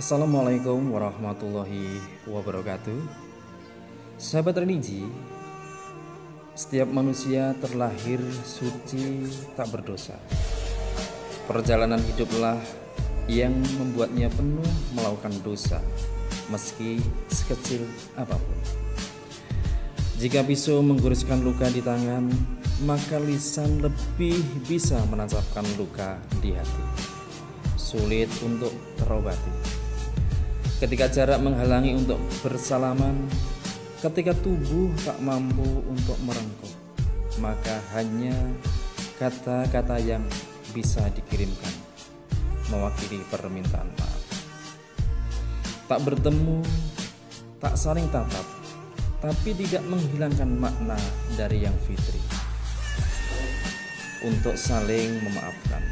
Assalamualaikum warahmatullahi wabarakatuh. Sahabat religi, setiap manusia terlahir suci tak berdosa. Perjalanan hiduplah yang membuatnya penuh melakukan dosa, meski sekecil apa pun. Jika pisau mengguruskan luka di tangan, maka lisan lebih bisa menancapkan luka di hati. Sulit untuk terobati. Ketika jarak menghalangi untuk bersalaman, ketika tubuh tak mampu untuk merengkuh, maka hanya kata-kata yang bisa dikirimkan mewakili permintaan maaf. Tak bertemu, tak saling tatap, tapi tidak menghilangkan makna dari yang fitri untuk saling memaafkan.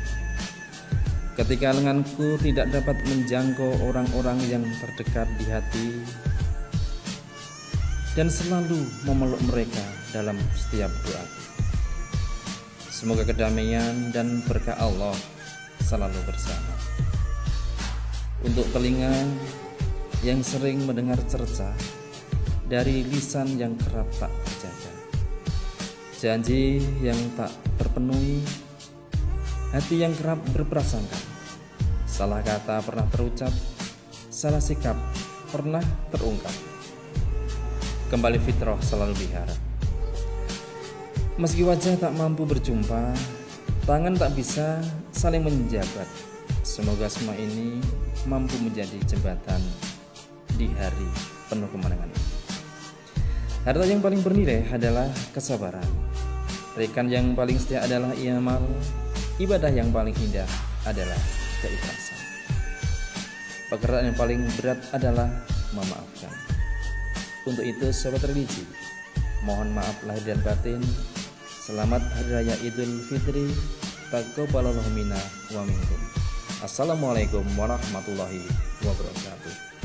Ketika lenganku tidak dapat menjangkau orang-orang yang terdekat di hati dan selalu memeluk mereka dalam setiap doa. Semoga kedamaian dan berkah Allah selalu bersama. Untuk telinga yang sering mendengar cerca dari lisan yang kerap tak terjaga. Janji yang tak terpenuhi, hati yang kerap berprasangka. Salah kata pernah terucap, salah sikap pernah terungkap. Kembali fitrah selalu diharap. Meski wajah tak mampu berjumpa, tangan tak bisa saling menjabat. Semoga semua ini mampu menjadi jembatan di hari penuh kemenangan ini. Harta yang paling bernilai adalah kesabaran. Rekan yang paling setia adalah iamal. Ibadah yang paling indah adalah keikhlasan. Pekerjaan yang paling berat adalah memaafkan. Untuk itu, sahabat religi, mohon maaf lahir dan batin. Selamat Hari Raya Idul Fitri. Taqabbalallahu minna wa minkum. Assalamualaikum warahmatullahi wabarakatuh.